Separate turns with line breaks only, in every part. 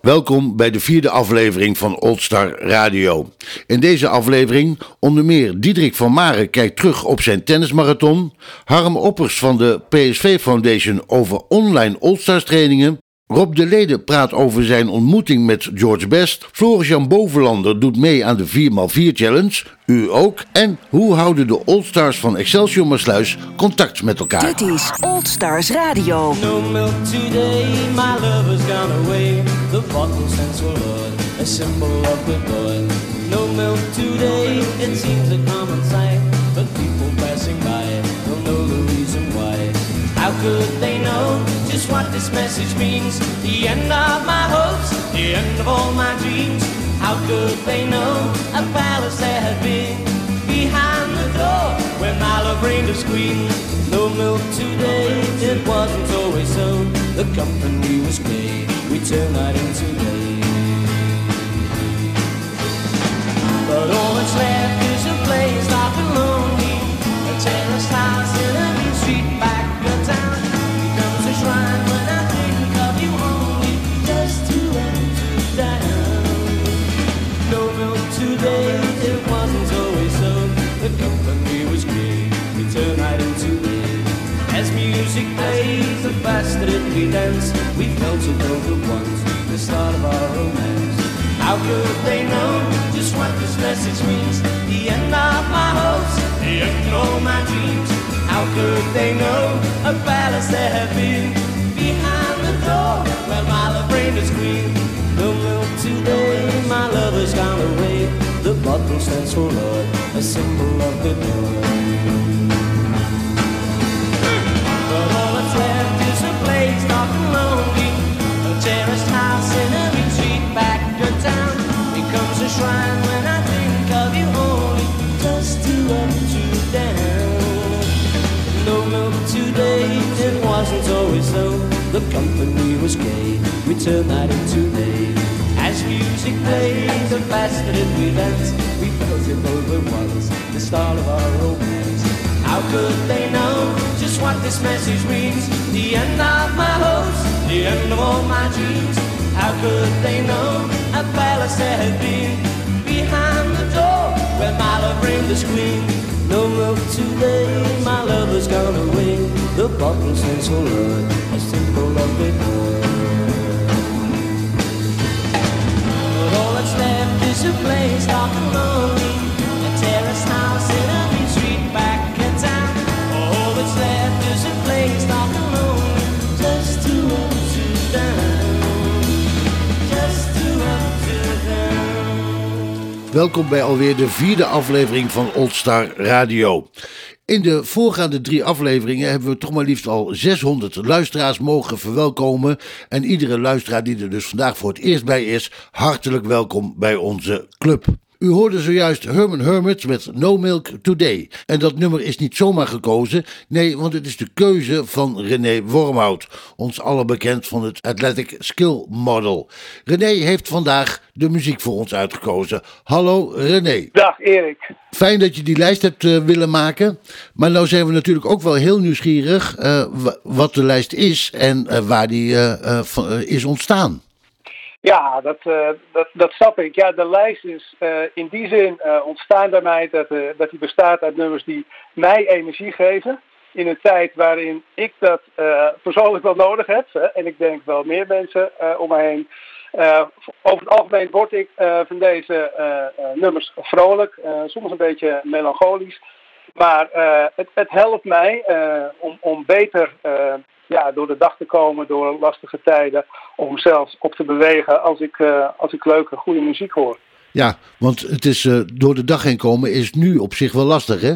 Welkom bij de vierde aflevering van Oldstar Radio. In deze aflevering onder meer Diederik van Maren kijkt terug op zijn tennismarathon, Harm Oppers van de PSV Foundation over online Oldstars trainingen, Rob de Lede praat over zijn ontmoeting met George Best. Floris-Jan Bovenlander doet mee aan de 4x4 Challenge. U ook. En hoe houden de Oldstars van Excelsior Maasluis contact met elkaar?
Dit is Oldstars Radio.
No milk today, my lover's gone away. The bottle stands for Lord, a symbol of the boy. No milk today, it seems a common sight. But people passing by don't know the reason why. How could they know just what this message means? The end of my hopes, the end of all my dreams. How could they know a palace there had been behind the door where my love reigned as queen? No milk today, it wasn't always so. The company was gay, we turned night into day. But all that's left is a place and lonely, a terraced house in a street back faster that we dance, we so both at once, the start of our romance. How could they know just what this message means? The end of my hopes, the end of all my dreams. How could they know a palace there had been behind the door where my as queen? No milk today, my lover's gone away. The bottle stands for love, a symbol of the door. Place and lonely, a house in a retreat back of town. Becomes a shrine when I think of you only, just to you down. No milk today, it wasn't always so. The company was gay, we turned night into day. As music played, the faster that we danced, we once, the start of our romance. How could they know what this message means? The end of my hopes, the end of all my dreams. How could they know a palace there had been behind the door where my love reigned as queen? No milk today, my lover's gone away. The bottle stands for love, a of the But all that's left is a place dark and lonely,
Welkom bij alweer de vierde aflevering van Oldstar Radio. In de voorgaande drie afleveringen hebben we toch maar liefst al 600 luisteraars mogen verwelkomen. En iedere luisteraar die er dus vandaag voor het eerst bij is, hartelijk welkom bij onze club. U hoorde zojuist Herman Hermits met No Milk Today. En dat nummer is niet zomaar gekozen. Nee, want het is de keuze van René Wormhout. Ons allen bekend van het Athletic Skill Model. René heeft vandaag de muziek voor ons uitgekozen. Hallo René.
Dag Erik.
Fijn dat je die lijst hebt eh, willen maken. Maar nou zijn we natuurlijk ook wel heel nieuwsgierig eh, wa- wat de lijst is en eh, waar die is ontstaan.
Ja, dat, eh, dat, dat snap ik. Ja, de lijst is eh, in die zin eh, ontstaan bij mij dat, dat die bestaat uit nummers die mij energie geven. In een tijd waarin ik dat persoonlijk wel nodig heb. Hè, en ik denk wel meer mensen om me heen. Over het algemeen word ik van deze nummers vrolijk. soms een beetje melancholisch. Maar eh, het, het helpt mij eh, om, om beter eh, ja, door de dag te komen, door lastige tijden, om zelfs op te bewegen als ik, als ik leuke, goede muziek hoor.
Ja, want het is door de dag heen komen is nu op zich wel lastig, hè?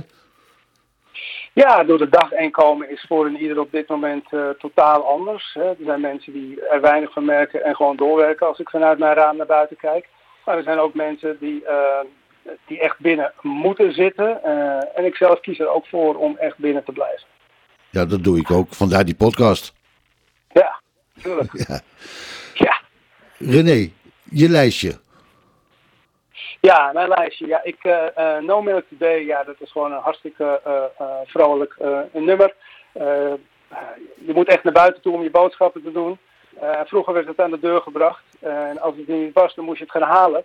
Ja, door de dag heen komen is voor een ieder op dit moment totaal anders. Hè. Er zijn mensen die er weinig van merken en gewoon doorwerken als ik vanuit mijn raam naar buiten kijk. Maar er zijn ook mensen die, die echt binnen moeten zitten. eh, en ik zelf kies er ook voor om echt binnen te blijven.
Ja, dat doe ik ook. Vandaar die podcast.
Ja, tuurlijk.
Ja.
Ja.
René, je lijstje.
Ja, mijn lijstje. Ja, ik, eh, No Milk Today, ja, dat is gewoon een hartstikke vrolijk nummer. Je moet echt naar buiten toe om je boodschappen te doen. Vroeger werd het aan de deur gebracht. En als het niet was, dan moest je het gaan halen.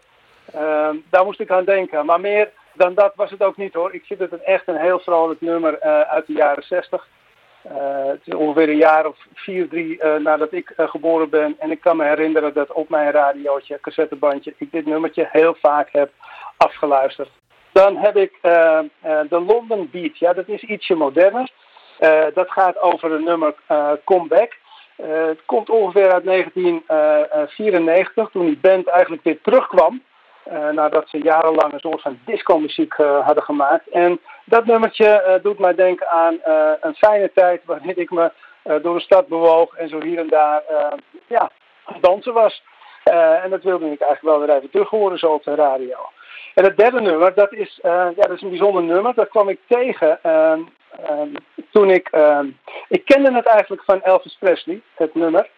Ehm, daar moest ik aan denken. Maar meer dan dat was het ook niet hoor. Ik vind het echt een heel vrolijk nummer eh, uit de jaren 60. Eh, het is ongeveer een jaar of vier, drie eh, nadat ik geboren ben. En ik kan me herinneren dat op mijn radiootje, cassettebandje, ik dit nummertje heel vaak heb afgeluisterd. Dan heb ik eh, eh, de London Beat. Ja, dat is ietsje moderner. Dat gaat over een nummer Comeback. Het komt ongeveer uit 1994, toen die band eigenlijk weer terugkwam. Eh, nadat ze jarenlang een soort van disco-muziek eh, hadden gemaakt. En dat nummertje eh, doet mij denken aan een fijne tijd waarin ik me door de stad bewoog en zo hier en daar ja, dansen was. En dat wilde ik eigenlijk wel weer even terug horen zo op de radio. En het derde nummer, dat is, ja, dat is een bijzonder nummer. Dat kwam ik tegen ehm, ehm, toen ik... ehm, ik kende het eigenlijk van Elvis Presley, het nummer.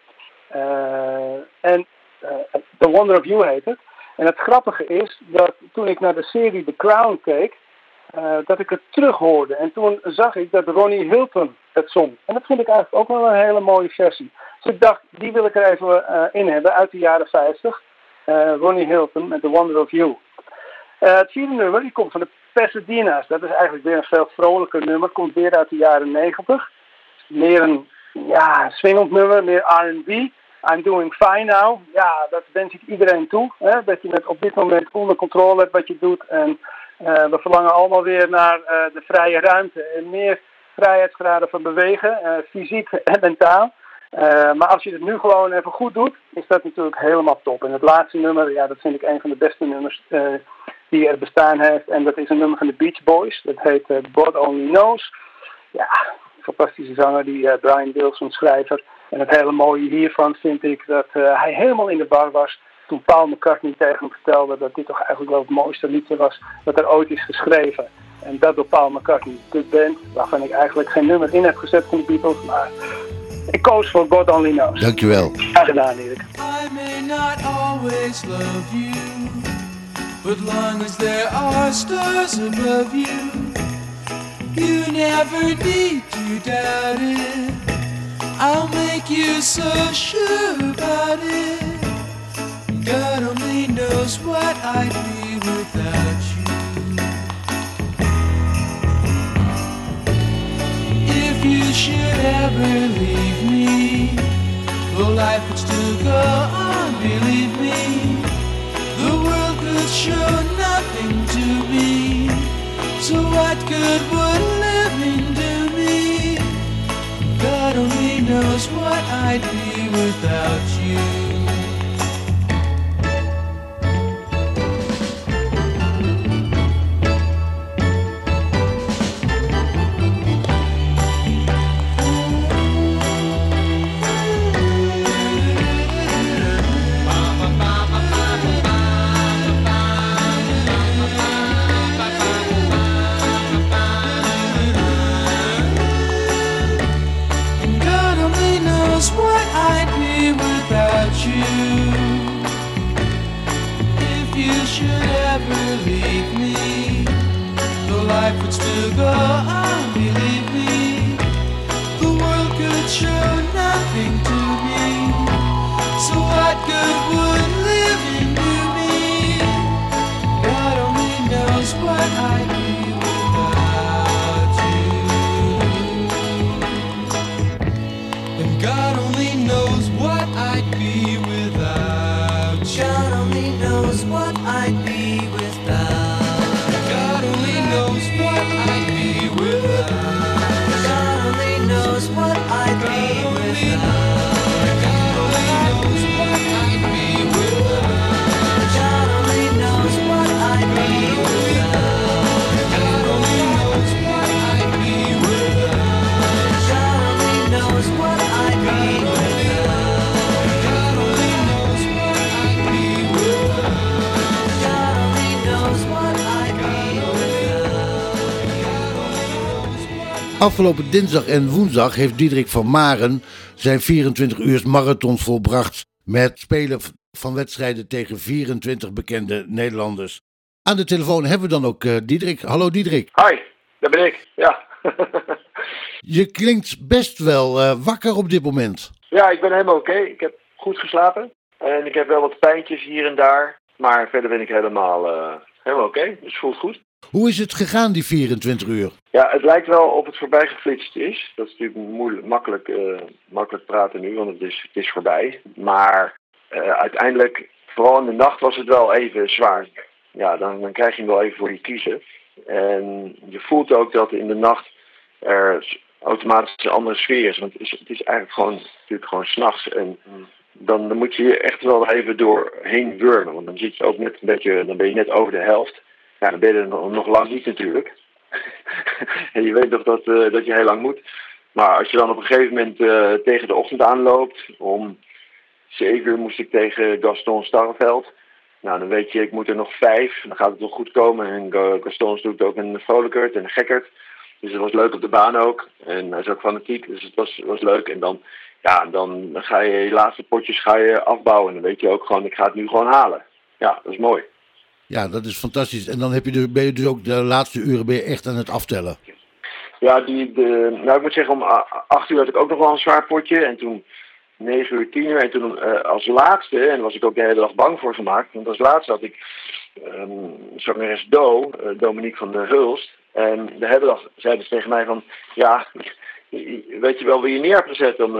En The Wonder of You heet het. En het grappige is dat toen ik naar de serie The Crown keek, eh, dat ik het terug hoorde. En toen zag ik dat Ronnie Hilton het zong. En dat vond ik eigenlijk ook wel een hele mooie versie. Dus ik dacht, die wil ik er even eh, in hebben uit de jaren 50. Eh, Ronnie Hilton met The Wonder of You. Het vierde nummer die komt van de Pasadena's. Dat is eigenlijk weer een veel vrolijker nummer. Komt weer uit de jaren 90. Meer een ja, swingend nummer, meer R&B. I'm doing fine now. Ja, dat wens ik iedereen toe. Hè? Dat je het op dit moment onder controle hebt wat je doet. En eh, we verlangen allemaal weer naar eh, de vrije ruimte. En meer vrijheidsgraden van bewegen, eh, fysiek en mentaal. Maar als je het nu gewoon even goed doet, is dat natuurlijk helemaal top. En het laatste nummer, ja, dat vind ik een van de beste nummers die er bestaan heeft. En dat is een nummer van de Beach Boys. Dat heet God Only Knows. Ja, fantastische zanger, die Brian Wilson, schrijver. En het hele mooie hiervan vind ik dat eh, hij helemaal in de bar was toen Paul McCartney tegen hem vertelde dat dit toch eigenlijk wel het mooiste liedje was dat er ooit is geschreven. En dat door Paul McCartney, de band waarvan ik eigenlijk geen nummer in heb gezet van de Beatles, maar ik koos voor God Only Knows.
Dankjewel.
Graag gedaan, Erik.
I may not always love you, but long as there are stars above you, you never need to doubt it. I'll make you so sure about it. God only knows what I'd be without you. If you should ever leave me, well, life would still go on, believe me. The world could show nothing to me. So what good would living knows what I'd be without you.
Afgelopen dinsdag en woensdag heeft Diederik van Maren zijn 24 uur marathon volbracht met spelen van wedstrijden tegen 24 bekende Nederlanders. Aan de telefoon hebben we dan ook eh, Diederik. Hallo Diederik.
Hi, daar ben ik. Ja.
Je klinkt best wel eh, wakker op dit moment.
ja, ik ben helemaal oké. Ik heb goed geslapen. En ik heb wel wat pijntjes hier en daar. Maar verder ben ik helemaal, eh, helemaal oké. Dus het voelt goed.
Hoe is het gegaan, die 24 uur?
Ja, het lijkt wel of het voorbij geflitst is. Dat is natuurlijk moeilijk, makkelijk, eh, makkelijk praten nu, want het is, is voorbij. Maar eh, uiteindelijk, vooral in de nacht, was het wel even zwaar. Ja, dan, dan krijg je hem wel even voor je kiezen. En je voelt ook dat in de nacht er automatisch een andere sfeer is. Want het is, het is eigenlijk gewoon, natuurlijk gewoon s'nachts. En dan, dan moet je hier echt wel even doorheen wurmen. Want dan zit je ook net een beetje, dan ben je net over de helft. Ja, dan ben je er nog, lang niet natuurlijk. en je weet toch dat, eh, dat je heel lang moet. Maar als je dan op een gegeven moment eh, tegen de ochtend aanloopt, om zeven uur moest ik tegen Gaston Starreveld. Nou, dan weet je, ik moet er nog vijf. Dan gaat het nog goed komen. En Ga- Gaston doet ook een vrolijkert en een gekkerd. Dus het was leuk op de baan ook. En hij is ook fanatiek, dus het was, was leuk. En dan, ja, dan ga je je laatste potjes ga je afbouwen. En dan weet je ook gewoon, ik ga het nu gewoon halen. Ja, dat is mooi.
Ja, dat is fantastisch. En dan heb je dus, ben je dus ook de laatste uren ben je echt aan het aftellen.
Ja, die, de, nou ik moet zeggen, om acht uur had ik ook nog wel een zwaar potje. En toen negen uur, tien uur. En toen eh, als laatste, en was ik ook de hele dag bang voor gemaakt. Want als laatste had ik um, zangeres Do, eh, Dominique van der Hulst. En de hele dag zeiden ze tegen mij van, ja, weet je wel wie je neer hebt gezet om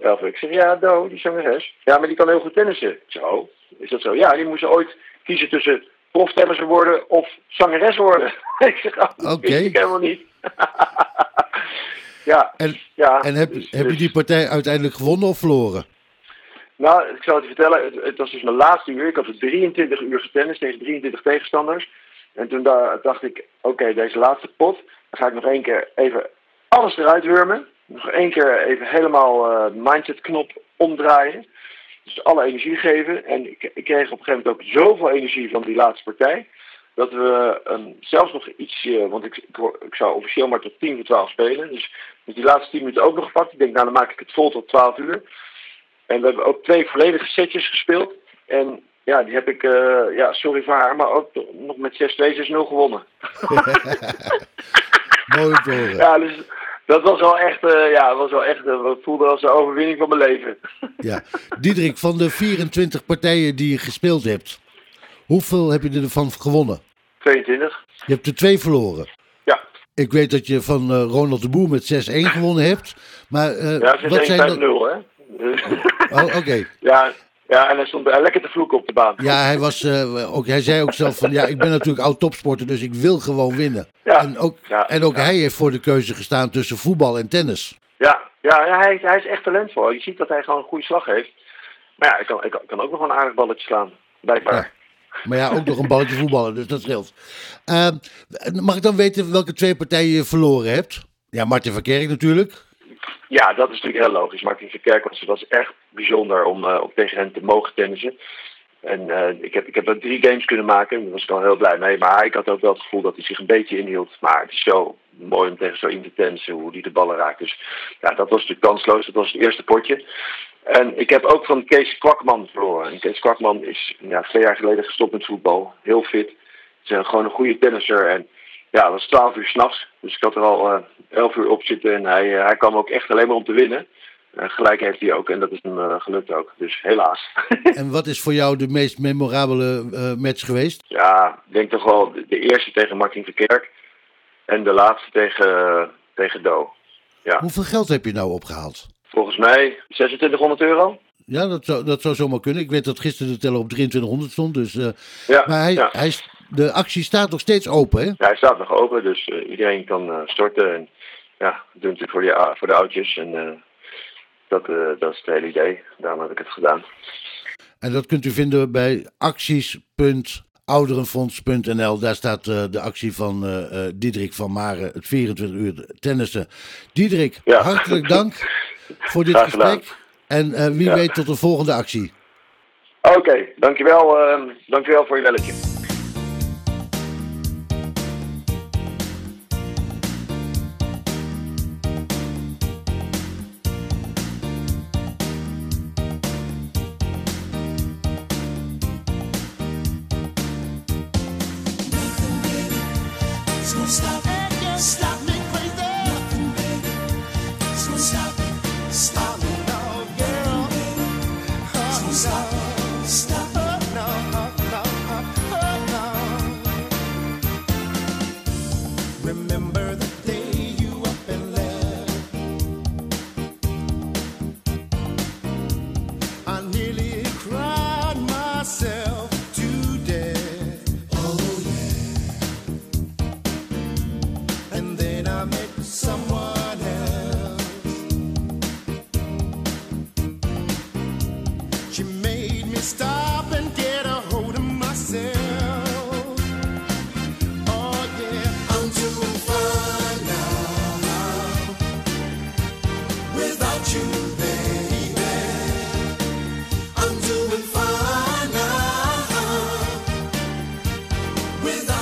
elf uur? Ik zeg, ja, Do, die zangeres. Ja, maar die kan heel goed tennissen. Zo, is dat zo? Ja, die moesten ooit kiezen tussen proftennisser worden of zangeres worden. ik zeg, oh, dat wist ik helemaal niet. ja,
En,
ja.
en heb,
dus-
heb je
dus-
die partij uiteindelijk gewonnen of verloren?
Nou, ik zal het je vertellen. Het, het was dus mijn laatste uur. Ik had dus 23 uur getennist tegen 23 tegenstanders. En toen da- dacht ik, oké, deze laatste pot, dan ga ik nog één keer even alles eruit wurmen. Nog één keer even helemaal eh mindset knop omdraaien. Dus alle energie geven. En ik, ik kreeg op een gegeven moment ook zoveel energie van die laatste partij. Dat we ehm, zelfs nog iets, eh, want ik, ik, ik zou officieel maar tot 10 voor 12 spelen. Dus met die laatste 10 minuten ook nog gepakt. Ik denk, nou dan maak ik het vol tot 12 uur. En we hebben ook twee volledige setjes gespeeld. En ja, die heb ik, eh, ja, sorry voor haar, maar ook nog met 6-2, 6-0 gewonnen.
Mooi te.
Ja, dus dat was wel echt, eh, ja, dat was wel echt, uh, voelde als de overwinning van mijn leven.
Ja. Diederik, van de 24 partijen die je gespeeld hebt, hoeveel heb je ervan gewonnen?
22.
Je hebt er twee verloren.
Ja,
Ik weet dat je van eh, Ronald de Boer met 6-1 gewonnen hebt. Maar
ja 6-1,
wat zijn
5-0,
dan...
hè.
Oh, oké.
ja, ja, en hij stond lekker te vloeken op de baan.
Ja, hij, was, eh, ook, hij zei ook zelf van, ja, ik ben natuurlijk oud topsporter, dus ik wil gewoon winnen.
Ja.
En ook,
Ja,
en ook
ja.
hij heeft voor de keuze gestaan tussen voetbal en tennis.
Ja, ja, ja hij, hij is echt talentvol. Je ziet dat hij gewoon een goede slag heeft. Maar ja, ik kan, ik kan, ik kan ook nog een aardig balletje slaan. Blijkbaar.
Maar ja, ook nog een balletje voetballen, dus dat scheelt. Eh, mag ik dan weten welke twee partijen je verloren hebt? Ja, Martin van Kerk natuurlijk.
Ja, dat is natuurlijk heel logisch. Martin Verkerk was, was echt bijzonder om, om tegen hen te mogen tennissen. En eh, ik, heb, ik heb ook drie games kunnen maken, daar was ik al heel blij mee. Maar ik had ook wel het gevoel dat hij zich een beetje inhield. Maar het is zo mooi om tegen zo in te tennissen, hoe hij de ballen raakt. Dus ja, dat was natuurlijk kansloos. Dat was het eerste potje. En ik heb ook van Kees Kwakman verloren. En Kees Kwakman is ja, twee jaar geleden gestopt met voetbal. Heel fit. Is een- gewoon een goede tennisser. En ja, het was 12 uur s'nachts. Dus ik had er al eh 11 uur op zitten. En hij, eh, hij kwam ook echt alleen maar om te winnen. Eh, gelijk heeft hij ook. En dat is hem gelukt ook. Dus helaas.
En wat is voor jou de meest memorabele match geweest?
ja, ik denk toch wel de, de eerste tegen Martin Verkerk. En de laatste tegen, tegen Do. Ja,
Hoeveel geld heb je nou opgehaald?
volgens mij 2600 euro.
Ja, dat zou, dat zou zomaar kunnen. Ik weet dat gisteren de teller op 2300 stond. Dus,
Ja,
maar hij,
ja.
hij, is- de actie staat nog steeds open, hè?
Ja, hij staat nog open, dus eh, iedereen kan eh, storten. En ja, doen natuurlijk voor, die, voor de oudjes. En eh, dat, dat is het hele idee. Daarom heb ik het gedaan.
En dat kunt u vinden bij acties.ouderenfonds.nl. Daar staat de actie van Diederik van Maren, het 24 uur tennissen. Diederik,
Ja.
hartelijk dank voor dit gesprek. En wie
Ja.
weet tot de volgende actie.
Oké, dankjewel, eh, dankjewel voor je belletje.
without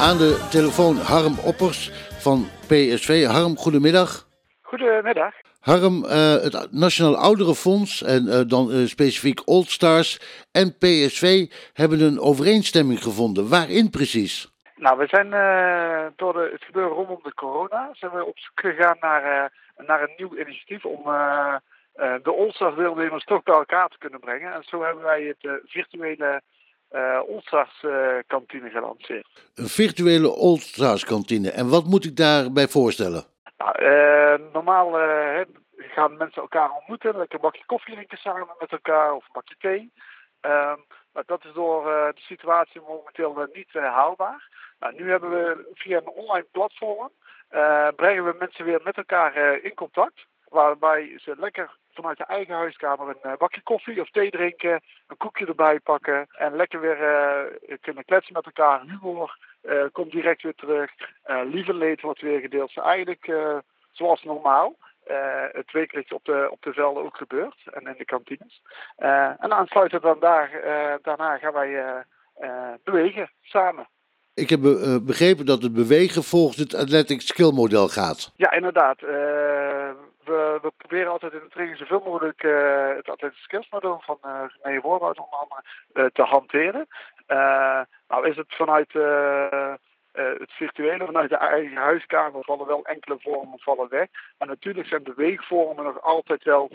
Aan de telefoon Harm Oppers van PSV. Harm, goedemiddag.
Goedemiddag.
Harm, eh, het Nationaal Ouderenfonds en eh, dan eh, specifiek Old Stars en PSV hebben een overeenstemming gevonden. Waarin precies?
Nou, we zijn door de, het gebeuren rondom de corona zijn we op zoek gegaan naar, naar een nieuw initiatief om de All-Stars deelnemers toch bij elkaar te kunnen brengen. En zo hebben wij het virtuele All-Stars eh, kantine gelanceerd.
Een virtuele Old Stars kantine. En wat moet ik daarbij voorstellen?
Nou, eh, normaal eh, gaan mensen elkaar ontmoeten, lekker een bakje koffie drinken samen met elkaar of een bakje thee. Ehm, maar dat is door de situatie momenteel niet haalbaar. Nou, nu hebben we via een online platform brengen we mensen weer met elkaar in contact. Waarbij ze lekker vanuit de eigen huiskamer een eh, bakje koffie of thee drinken, een koekje erbij pakken en lekker weer eh, kunnen kletsen met elkaar. Humor eh, komt direct weer terug. Lieve leed wordt weer gedeeld. Dus eigenlijk zoals normaal. eh, het wekelijks op de, op de velden ook gebeurt en in de kantines. En aansluitend dan daar, daarna gaan wij bewegen samen.
Ik heb begrepen dat het bewegen volgens het Athletic Skill model gaat.
Ja, inderdaad. We, proberen altijd in de training zoveel mogelijk eh, het atletisch skills model van eh René Voorwoud onder andere eh, te hanteren. Nou is het vanuit het virtuele, vanuit de eigen huiskamer vallen wel enkele vormen vallen weg. Maar natuurlijk zijn beweegvormen nog altijd wel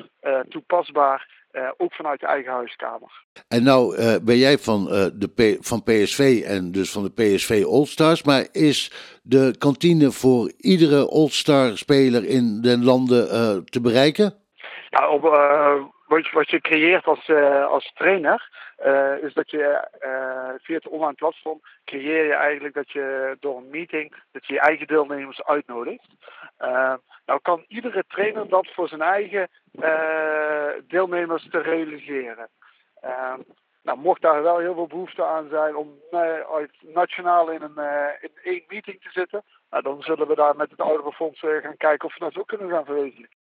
toepasbaar, eh, ook vanuit de eigen huiskamer.
En nou eh, ben jij van, eh, de P- van PSV en dus van de PSV All Stars. Maar is de kantine voor iedere All Star speler in den landen te bereiken?
Ja, op, wat, je, creëert als, eh, als trainer, eh, is dat je eh, via het online platform creëer je eigenlijk dat je door een meeting dat je je eigen deelnemers uitnodigt. Nou kan iedere trainer dat voor zijn eigen deelnemers te realiseren. Nou, mocht daar wel heel veel behoefte aan zijn om uit nationaal in een in één meeting te zitten, nou, dan zullen we daar met het ouderenfonds eh, gaan kijken of we dat ook kunnen gaan verwezenlijken.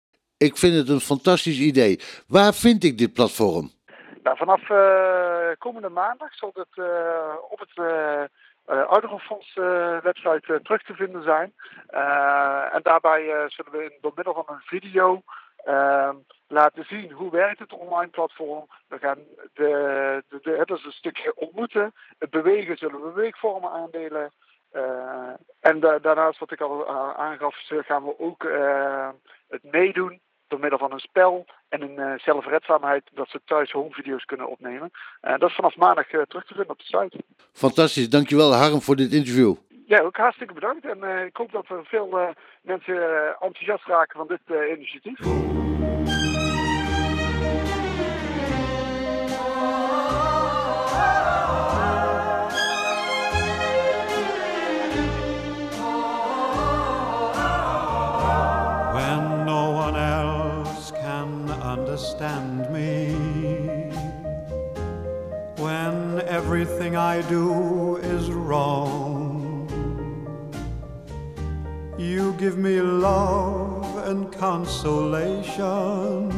Ik vind het een fantastisch idee. Waar vind ik dit platform?
Nou, vanaf eh, komende maandag zal het eh, op het eh, Ouderenfonds website terug te vinden zijn. En daarbij zullen we in, door middel van een video laten zien hoe werkt het online platform. We gaan de, de, het is een stukje ontmoeten. Het bewegen zullen we beweegvormen aandelen. En da- daarnaast, wat ik al aangaf, gaan we ook het meedoen door middel van een spel en een eh, zelfredzaamheid dat ze thuis homevideo's kunnen opnemen. Eh, dat is vanaf maandag eh, terug te vinden op de site.
Fantastisch. Dankjewel Harm voor dit interview.
Ja, ook hartstikke bedankt. En ik hoop dat er veel mensen enthousiast raken van dit initiatief.
Everything I do is wrong. You give me love and consolation.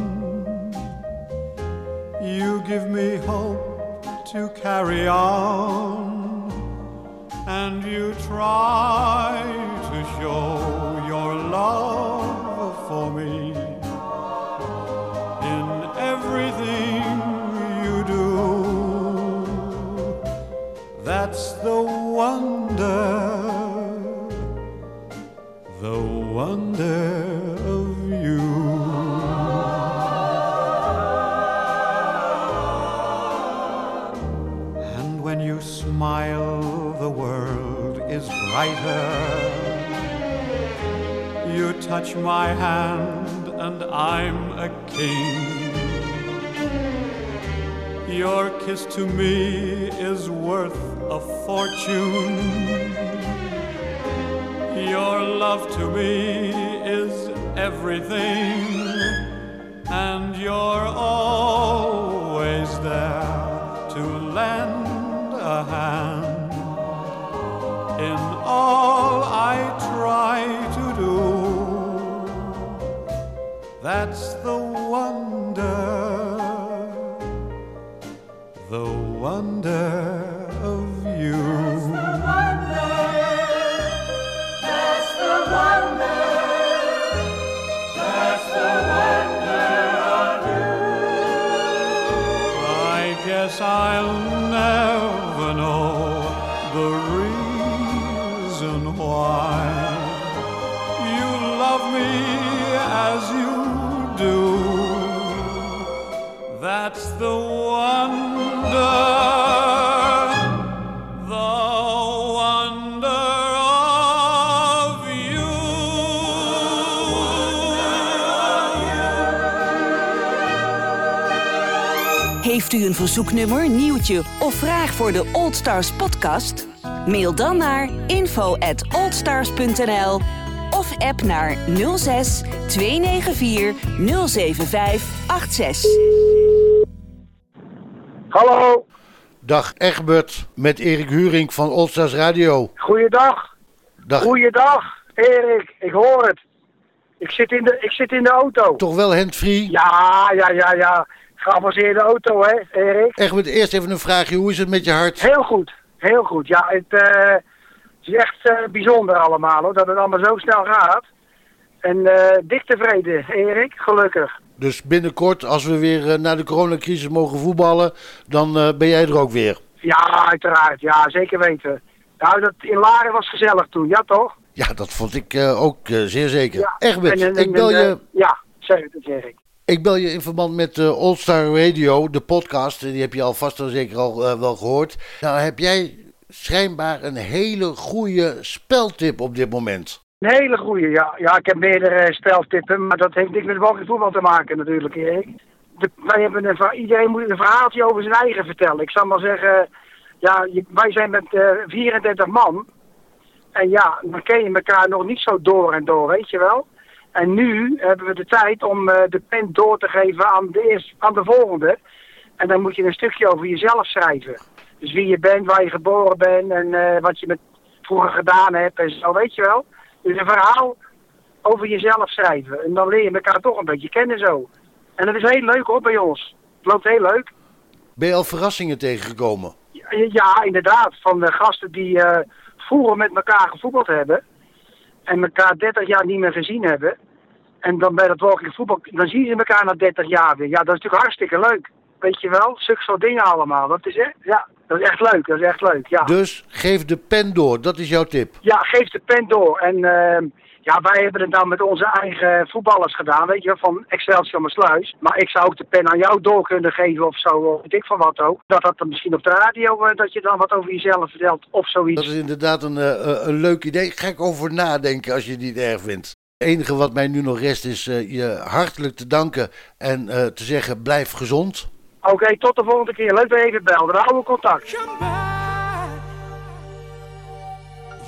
You give me hope to carry on. And you try to show your love touch my hand, and I'm a king. Your kiss to me is worth a fortune. Your love to me is everything, and you're always there to lend a hand in all That's
u een verzoeknummer, nieuwtje of vraag voor de Old Stars podcast? Mail dan naar info at oldstars.nl of app naar 06 294 075 86.
Hallo,
Dag Egbert met Erik Huring van Oldstars Radio.
goeiedag.
Dag.
Goeiedag, Erik. Ik hoor het. Ik zit in de, ik zit in de auto.
Toch wel handfree?
Ja, ja, ja, ja. Geavanceerde auto, hè, Erik?
Egbert, eerst even een vraagje. Hoe is het met je hart?
Heel goed, heel goed. Ja, het eh, is echt eh, bijzonder allemaal, hoor. Dat het allemaal zo snel gaat. En eh, dik tevreden, Erik. Gelukkig.
Dus binnenkort, als we weer naar de coronacrisis mogen voetballen, dan ben jij er ook weer.
Ja, uiteraard. Ja, zeker weten. Nou, dat in Laren was gezellig toen, ja toch?
Ja, dat vond ik ook zeer zeker.
Ja.
Egbert,
En- en-
ik, bel je,
ja, zeg het eens, Erik.
Ik bel je in verband met uh, All Star Radio, de podcast. Die heb je al vast en zeker al eh, wel gehoord. Nou heb jij schijnbaar een hele goede speltip op dit moment.
Een hele goeie, ja. Ja, ik heb meerdere speltippen, maar dat heeft niks met voetbal te maken natuurlijk, Erik. Wij hebben een, iedereen moet een verhaaltje over zijn eigen vertellen. Ik zal maar zeggen, ja, wij zijn met eh 34 man. En ja, dan ken je elkaar nog niet zo door en door, weet je wel. En nu hebben we de tijd om eh, de pen door te geven aan de, eerst, aan de volgende. En dan moet je een stukje over jezelf schrijven. Dus wie je bent, waar je geboren bent en eh, wat je met vroeger gedaan hebt en zo, weet je wel. Dus een verhaal over jezelf schrijven. En dan leer je elkaar toch een beetje kennen zo. En dat is heel leuk hoor bij ons. Het loopt heel leuk.
Ben je al verrassingen tegengekomen?
Ja, ja, inderdaad. Van de gasten die eh, vroeger met elkaar gevoetbald hebben. En elkaar 30 jaar niet meer gezien hebben. En dan bij dat walking voetbal, dan zien ze elkaar na 30 jaar weer. Ja, dat is natuurlijk hartstikke leuk. Weet je wel, zulke soort dingen allemaal. Dat is echt, ja, dat is echt leuk. Dat is echt leuk, ja.
Dus geef de pen door, dat is jouw tip.
Ja, geef de pen door. En ehm, ja, wij hebben het dan met onze eigen voetballers gedaan, weet je, van Excelsior maar Sluis. Maar ik zou ook de pen aan jou door kunnen geven of zo, of weet ik van wat ook. Dat dat dan misschien op de radio, eh, dat je dan wat over jezelf vertelt of zoiets.
Dat is inderdaad een, eh, eh, een leuk idee. Ga ik over nadenken als je het niet erg vindt. Het enige wat mij nu nog rest is eh, je hartelijk te danken en uh, te zeggen blijf gezond.
Oké, tot de volgende keer. Leuk dat je even belde. Dan houden contact.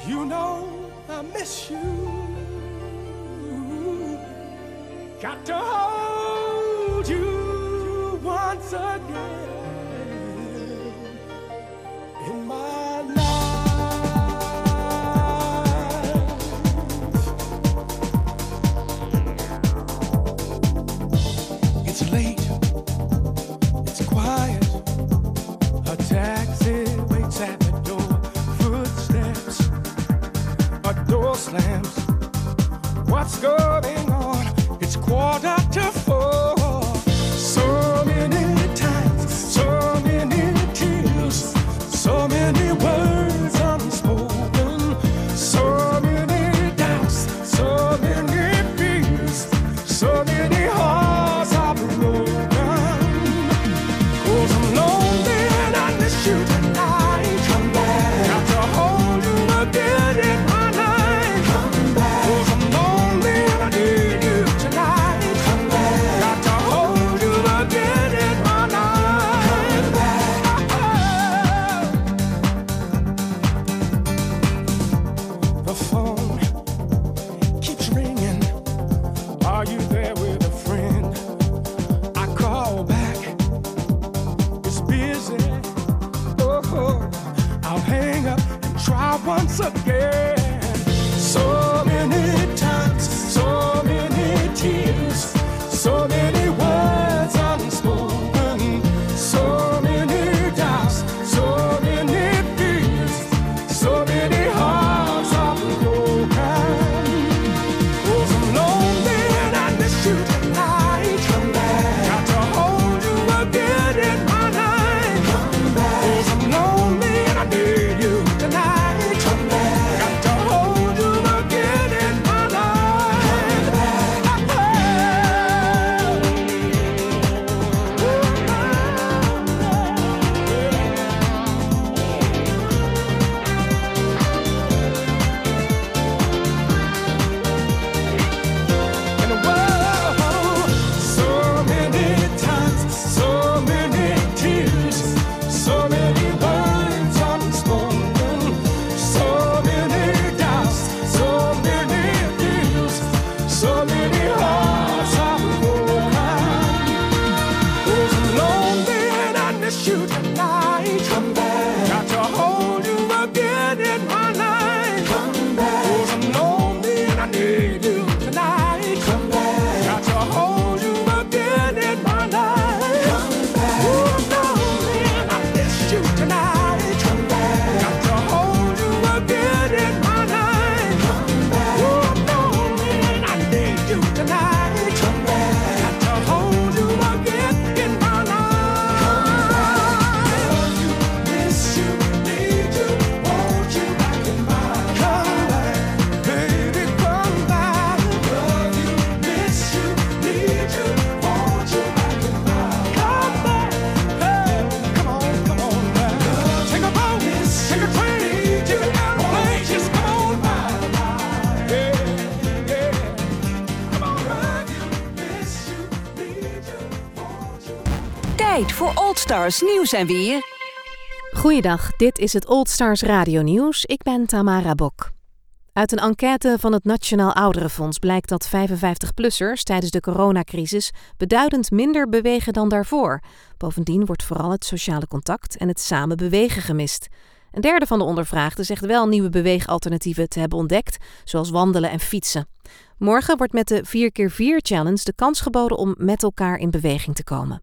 You know I miss you. Got to hold you once again in my life. What's going on? It's quarter to four. Once again.
Voor Old Stars nieuws en weer.
Goeiedag, dit is het Old Stars Radio Nieuws. Ik ben Tamara Bok. Uit een enquête van het Nationaal Ouderenfonds blijkt dat 55-plussers tijdens de coronacrisis beduidend minder bewegen dan daarvoor. Bovendien wordt vooral het sociale contact en het samen bewegen gemist. Een derde van de ondervraagden zegt wel nieuwe beweegalternatieven te hebben ontdekt, zoals wandelen en fietsen. Morgen wordt met de 4x4 Challenge de kans geboden om met elkaar in beweging te komen.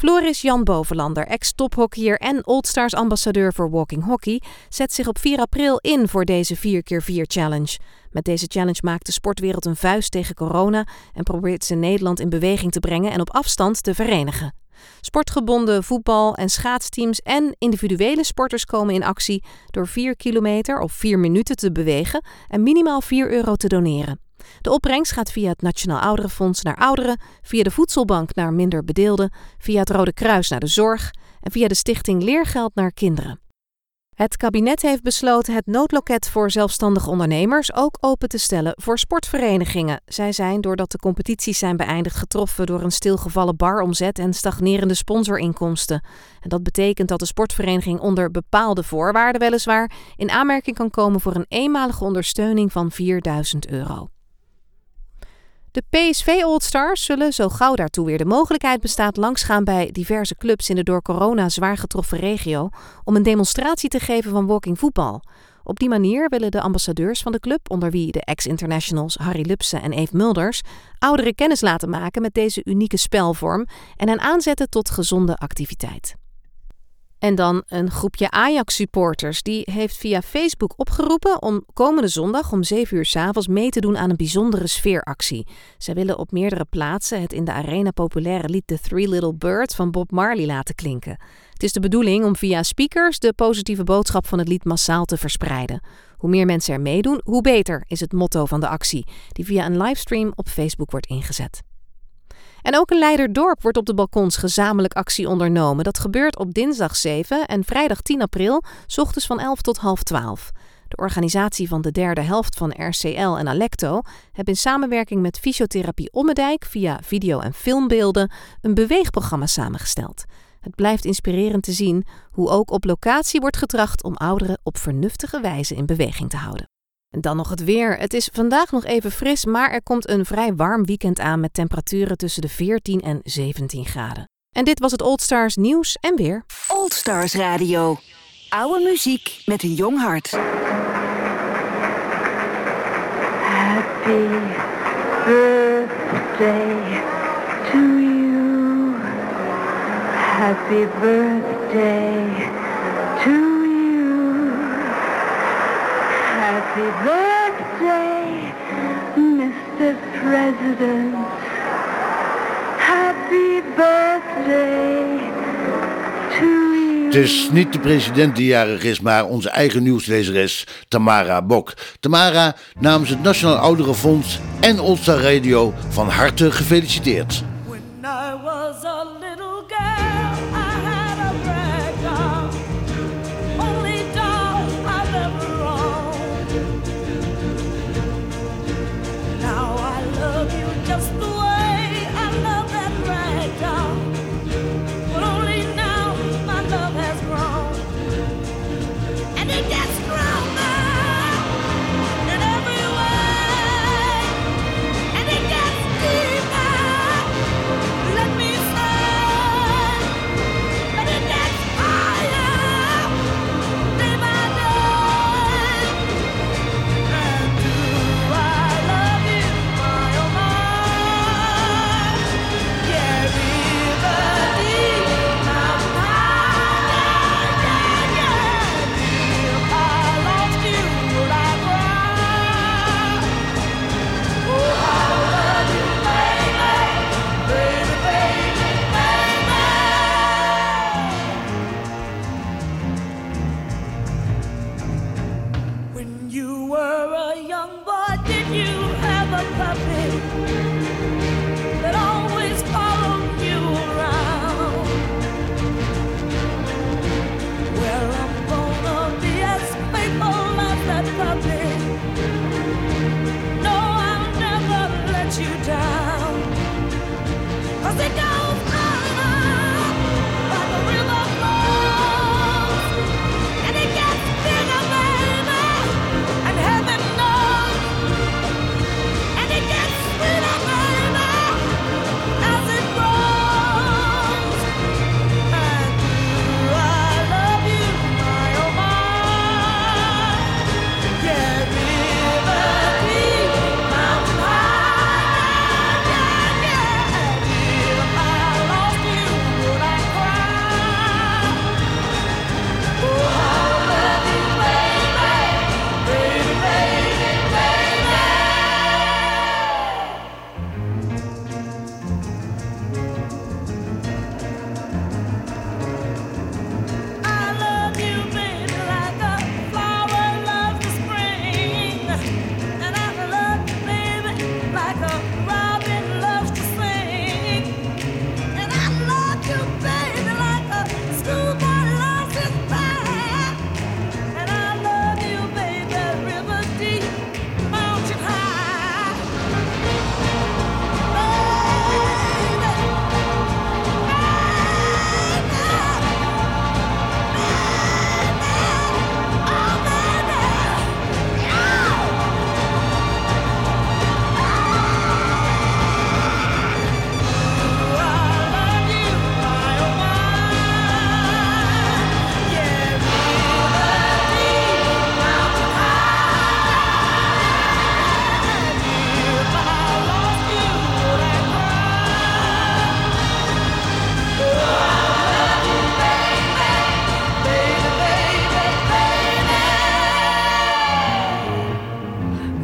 Floris Jan Bovenlander, ex-tophockeyer en Oldstars ambassadeur voor Walking Hockey, zet zich op 4 april in voor deze 4x4 Challenge. Met deze challenge maakt de sportwereld een vuist tegen corona en probeert ze Nederland in beweging te brengen en op afstand te verenigen. Sportgebonden voetbal- en schaatsteams en individuele sporters komen in actie door 4 kilometer of 4 minuten te bewegen en minimaal 4 euro te doneren. De opbrengst gaat via het Nationaal Ouderenfonds naar ouderen, via de Voedselbank naar minder bedeelden, via het Rode Kruis naar de zorg en via de stichting Leergeld naar kinderen. Het kabinet heeft besloten het noodloket voor zelfstandige ondernemers ook open te stellen voor sportverenigingen. Zij zijn, doordat de competities zijn beëindigd, getroffen door een stilgevallen baromzet en stagnerende sponsorinkomsten. En dat betekent dat de sportvereniging onder bepaalde voorwaarden weliswaar in aanmerking kan komen voor een eenmalige ondersteuning van 4000 euro. De PSV Oldstars zullen, zo gauw daartoe weer de mogelijkheid bestaat, langsgaan bij diverse clubs in de door corona zwaar getroffen regio om een demonstratie te geven van walking voetbal. Op die manier willen de ambassadeurs van de club, onder wie de ex-internationals Harry Lupsen en Eve Mulders, ouderen kennis laten maken met deze unieke spelvorm en hen aanzetten tot gezonde activiteit. En dan een groepje Ajax-supporters. Die heeft via Facebook opgeroepen om komende zondag om 7 uur 's avonds mee te doen aan een bijzondere sfeeractie. Zij willen op meerdere plaatsen het in de arena populaire lied The Three Little Birds van Bob Marley laten klinken. Het is de bedoeling om via speakers de positieve boodschap van het lied massaal te verspreiden. Hoe meer mensen er meedoen, hoe beter is het motto van de actie, die via een livestream op Facebook wordt ingezet. En ook in Leiderdorp wordt op de balkons gezamenlijk actie ondernomen. Dat gebeurt op dinsdag 7 en vrijdag 10 april, s ochtends van 11 tot half 12. De organisatie van de derde helft van RCL en Alecto hebben in samenwerking met Fysiotherapie Ommedijk via video- en filmbeelden een beweegprogramma samengesteld. Het blijft inspirerend te zien hoe ook op locatie wordt getracht om ouderen op vernuftige wijze in beweging te houden. En dan nog het weer. Het is vandaag nog even fris, maar er komt een vrij warm weekend aan met temperaturen tussen de 14 en 17 graden. En dit was het Old Stars nieuws en weer.
Old Stars Radio. Oude muziek met een jong hart.
Happy birthday to you. Happy birthday to you. Happy birthday, Mr. President. Happy birthday to you.
Het is niet de president die jarig is, maar onze eigen nieuwslezeres Tamara Bok. Tamara, namens het Nationaal Ouderenfonds en Oldstar Radio van harte gefeliciteerd.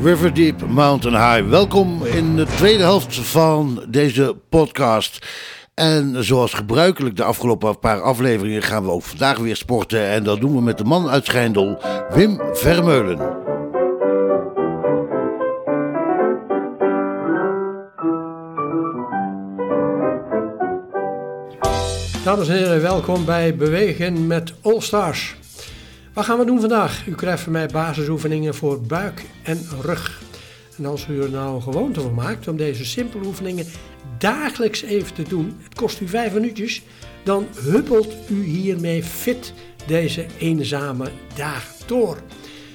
River Deep Mountain High. Welkom in de tweede helft van deze podcast. En zoals gebruikelijk de afgelopen paar afleveringen gaan we ook vandaag weer sporten. En dat doen we met de man uit Schijndel, Wim Vermeulen.
Dames en heren, welkom bij Bewegen met All Stars. Wat gaan we doen vandaag? U krijgt van mij basisoefeningen voor buik en rug. En als u er nou een gewoonte van maakt om deze simpele oefeningen dagelijks even te doen, het kost u vijf minuutjes, dan huppelt u hiermee fit deze eenzame dag door.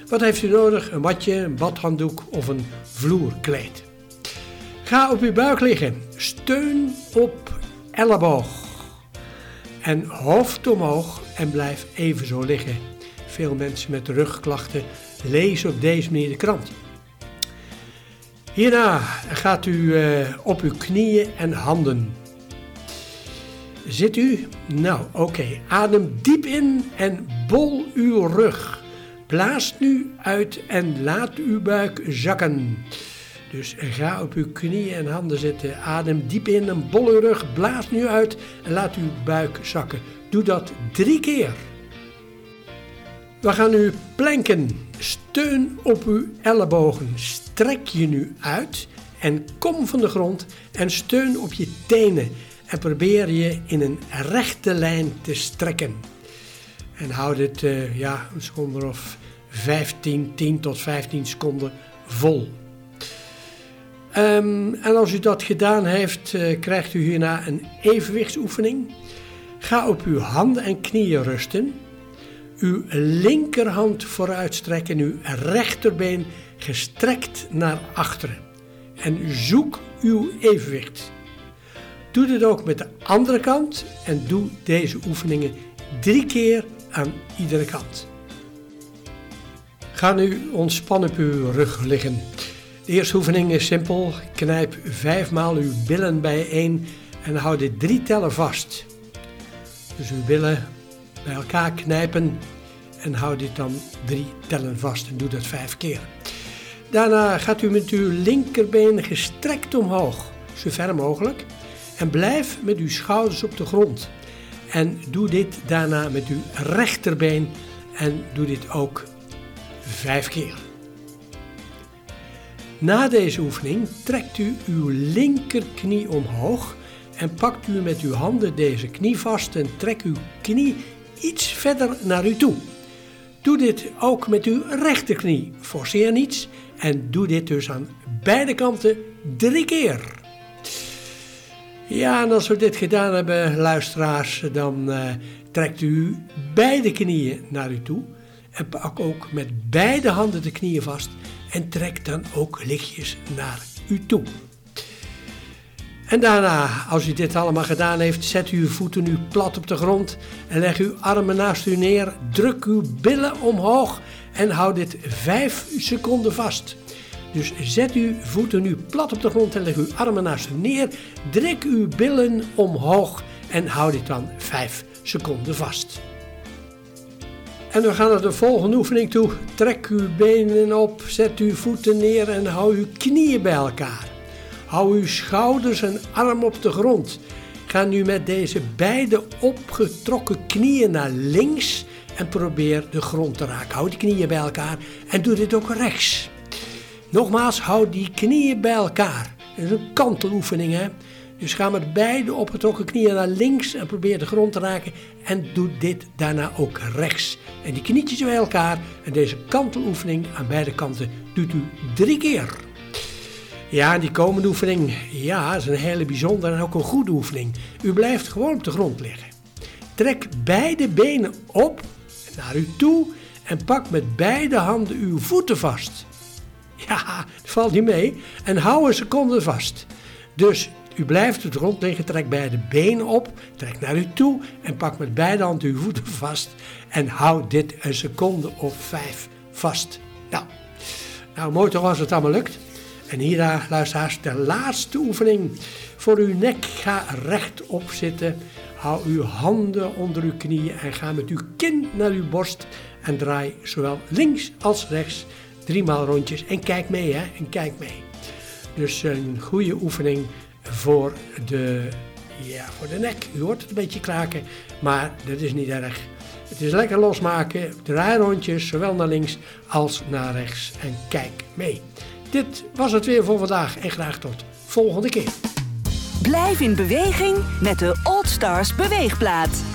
Wat heeft u nodig? Een matje, een badhanddoek of een vloerkleed. Ga op uw buik liggen. Steun op elleboog. En hoofd omhoog en blijf even zo liggen. Veel mensen met rugklachten lezen op deze manier de krant. Hierna gaat u eh, op uw knieën en handen. Zit u? Nou, oké. Adem diep in en bol uw rug. Blaas nu uit en laat uw buik zakken. Dus ga op uw knieën en handen zitten. Adem diep in en bol uw rug. Blaas nu uit en laat uw buik zakken. Doe dat drie keer. We gaan nu planken. Steun op uw ellebogen. Strek je nu uit en kom van de grond en steun op je tenen. En probeer je in een rechte lijn te strekken. En houd het eh, ja, een seconde of 15, 10 tot 15 seconden vol. Ehm, en als u dat gedaan heeft, eh, krijgt u hierna een evenwichtsoefening. Ga op uw handen en knieën rusten. Uw linkerhand vooruit strekken, uw rechterbeen gestrekt naar achteren. En zoek uw evenwicht. Doe dit ook met de andere kant en doe deze oefeningen drie keer aan iedere kant. Ga nu ontspannen op uw rug liggen. De eerste oefening is simpel. Knijp vijfmaal uw billen bijeen en houd dit drie tellen vast. Dus uw billen bij elkaar knijpen en houd dit dan drie tellen vast en doe dat vijf keer. Daarna gaat u met uw linkerbeen gestrekt omhoog, zo ver mogelijk, en blijf met uw schouders op de grond. En doe dit daarna met uw rechterbeen en doe dit ook vijf keer. Na deze oefening trekt u uw linkerknie omhoog en pakt u met uw handen deze knie vast en trek uw knie iets verder naar u toe. Doe dit ook met uw rechterknie. Forceer niets en doe dit dus aan beide kanten drie keer. Ja, en als we dit gedaan hebben, luisteraars, dan eh, trekt u beide knieën naar u toe. En pak ook met beide handen de knieën vast en trek dan ook lichtjes naar u toe. En daarna, als u dit allemaal gedaan heeft, zet u uw voeten nu plat op de grond en leg uw armen naast u neer. Druk uw billen omhoog en houd dit 5 seconden vast. Dus zet uw voeten nu plat op de grond en leg uw armen naast u neer. Druk uw billen omhoog en houd dit dan 5 seconden vast. En we gaan naar de volgende oefening toe. Trek uw benen op, zet uw voeten neer en hou uw knieën bij elkaar. Hou uw schouders en arm op de grond. Ga nu met deze beide opgetrokken knieën naar links en probeer de grond te raken. Hou die knieën bij elkaar en doe dit ook rechts. Nogmaals, houd die knieën bij elkaar. Het is een kanteloefening, hè? Dus ga met beide opgetrokken knieën naar links en probeer de grond te raken. En doe dit daarna ook rechts. En die knietjes bij elkaar. En deze kanteloefening aan beide kanten doet u drie keer. Ja, die komende oefening, ja, is een hele bijzondere en ook een goede oefening. U blijft gewoon op de grond liggen. Trek beide benen op naar u toe en pak met beide handen uw voeten vast. Ja, valt niet mee. En hou een seconde vast. Dus u blijft op de grond liggen, trek beide benen op, trek naar u toe en pak met beide handen uw voeten vast. En hou dit een seconde of vijf vast. Nou, nou mooi toch als het allemaal lukt. En hierna, luisteraars, de laatste oefening. Voor uw nek, ga rechtop zitten. Hou uw handen onder uw knieën en ga met uw kin naar uw borst. En draai zowel links als rechts driemaal rondjes en kijk mee hè, en kijk mee. Dus een goede oefening voor de, ja, voor de nek. U hoort het een beetje kraken, maar dat is niet erg. Het is lekker losmaken, draai rondjes, zowel naar links als naar rechts en kijk mee. Dit was het weer voor vandaag en graag tot volgende keer.
Blijf in beweging met de Old Stars beweegplaat.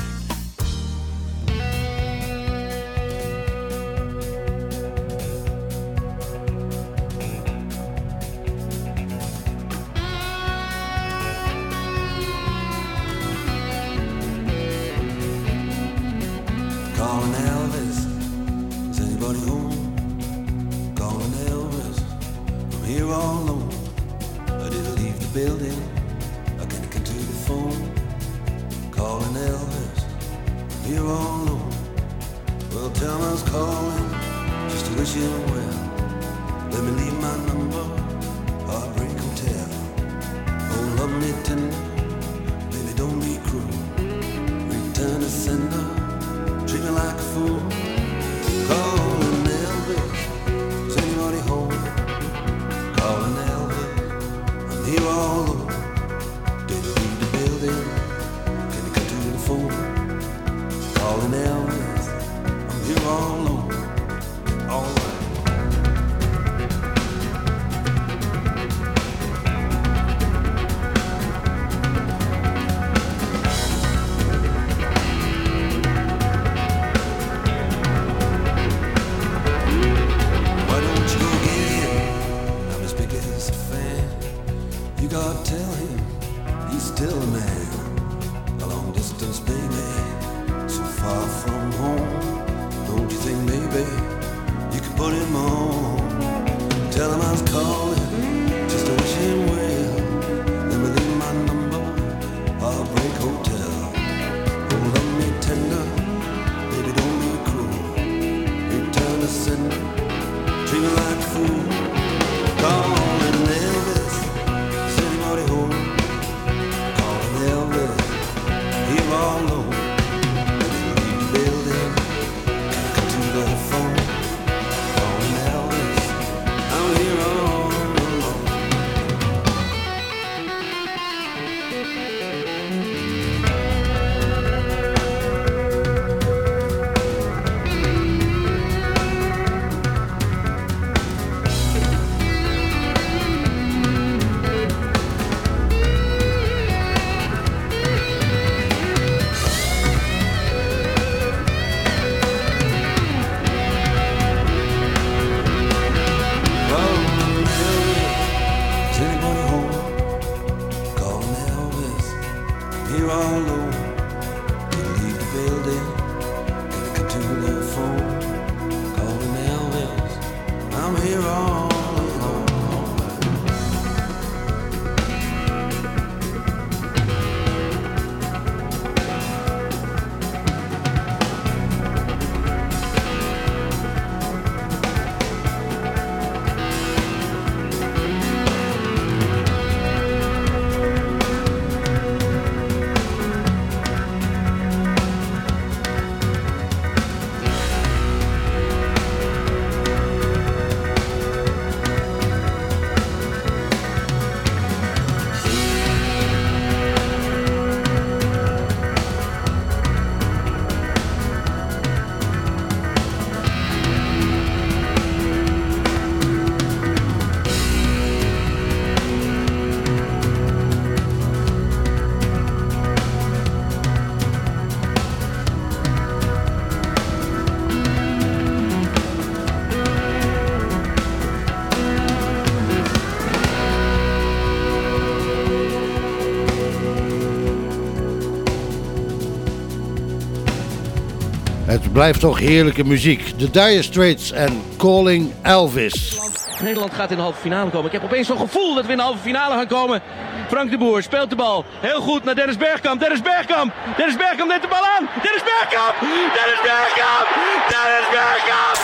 Blijft toch heerlijke muziek. The Dire Straits en Calling Elvis.
Nederland gaat in de halve finale komen. Ik heb opeens zo'n gevoel dat we in de halve finale gaan komen. Frank de Boer speelt de bal. Heel goed naar Dennis Bergkamp. Dennis Bergkamp. Dennis Bergkamp neemt de bal aan. Dennis Bergkamp. Dennis Bergkamp. Dennis Bergkamp.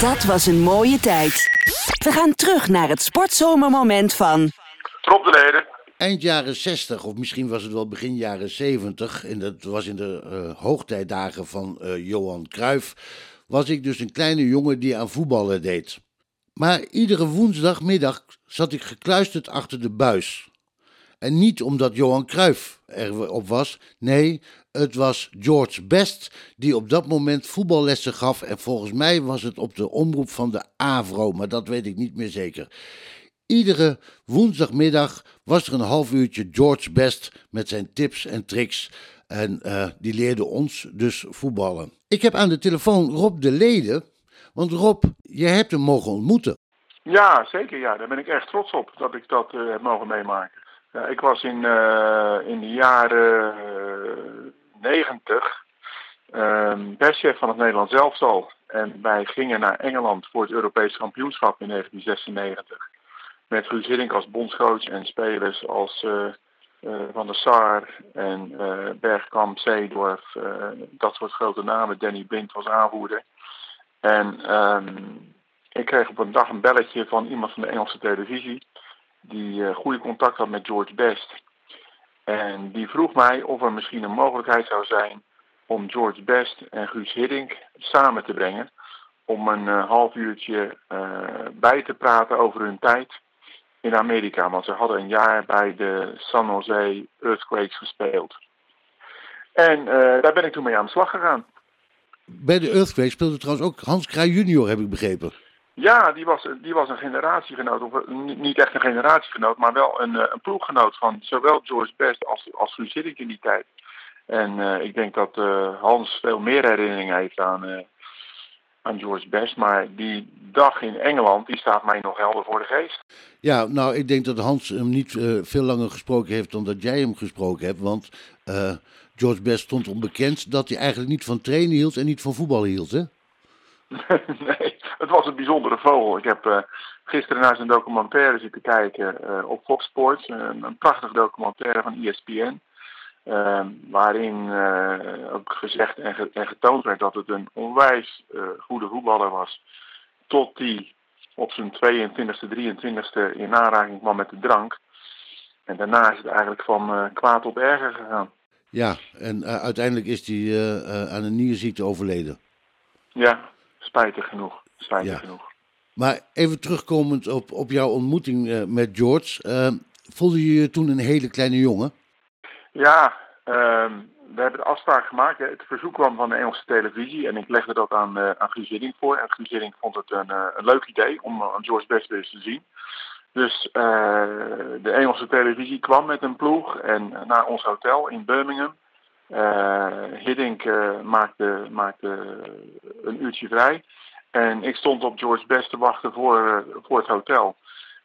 Dat was een mooie tijd. We gaan terug naar het sportzomermoment van...
Rob de Leden. Eind jaren 60, of misschien was het wel begin jaren 70, en dat was in de eh, hoogtijdagen van eh, Johan Cruijff, was ik dus een kleine jongen die aan voetballen deed. Maar iedere woensdagmiddag zat ik gekluisterd achter de buis. En niet omdat Johan Cruijff erop was. Nee, het was George Best die op dat moment voetballessen gaf. En volgens mij was het op de omroep van de AVRO, maar dat weet ik niet meer zeker. Iedere woensdagmiddag was er een half uurtje George Best met zijn tips en tricks. En eh, die leerde ons dus voetballen. Ik heb aan de telefoon Rob de Lede. Want Rob, je hebt hem mogen ontmoeten.
Ja, zeker. Ja. Daar ben ik erg trots op dat ik dat eh, heb mogen meemaken. Ja, ik was in, eh, in de jaren negentig perschef van het Nederlands elftal. En wij gingen naar Engeland voor het Europees kampioenschap in 1996. Met Guus Hiddink als bondscoach en spelers als eh, eh, Van der Sar en eh, Bergkamp, Zeedorf. dat soort grote namen. Danny Blind was aanvoerder. En ehm, ik kreeg op een dag een belletje van iemand van de Engelse televisie. Die goede contact had met George Best. En die vroeg mij of er misschien een mogelijkheid zou zijn om George Best en Guus Hiddink samen te brengen. Om een half uurtje bij te praten over hun tijd in Amerika. Want ze hadden een jaar bij de San Jose Earthquakes gespeeld. En eh, daar ben ik toen mee aan de slag gegaan.
Bij de Earthquake speelde trouwens ook Hans Kraaij junior, heb ik begrepen.
Ja, die was, die was een generatiegenoot, of eh, niet echt een generatiegenoot, maar wel een, eh, een ploeggenoot van zowel George Best als, als Guus in die tijd. En ik denk dat Hans veel meer herinneringen heeft aan, aan George Best, maar die dag in Engeland, die staat mij nog helder voor de geest.
Ja, nou, ik denk dat Hans hem niet eh, veel langer gesproken heeft dan dat jij hem gesproken hebt. Want eh, George Best stond onbekend dat hij eigenlijk niet van trainen hield en niet van voetbal hield, hè?
nee, het was een bijzondere vogel. Ik heb eh, gisteren naar zijn documentaire zitten kijken eh, op Fox Sports. Een, prachtig documentaire van ESPN. Eh, waarin eh, ook gezegd en, ge- en getoond werd dat het een onwijs eh, goede voetballer was. Tot hij op zijn 22e, 23e in aanraking kwam met de drank. En daarna is het eigenlijk van eh, kwaad op erger gegaan.
Ja, en uiteindelijk is hij aan een nierziekte overleden.
Ja, spijtig genoeg. Spijtig
Ja.
genoeg.
Maar even terugkomend op, op jouw ontmoeting met George. voelde je je toen een hele kleine jongen?
Ja, ehm, we hebben de afspraak gemaakt. Het verzoek kwam van de Engelse televisie en ik legde dat aan, eh aan Guus voor. En Guus Hiddink vond het een, eh, een leuk idee om eh, aan George Best weer eens te zien. Dus eh, de Engelse televisie kwam met een ploeg en naar ons hotel in Birmingham. Eh Hiddink eh, maakte, maakte een uurtje vrij. En ik stond op George Best te wachten voor, eh, voor het hotel.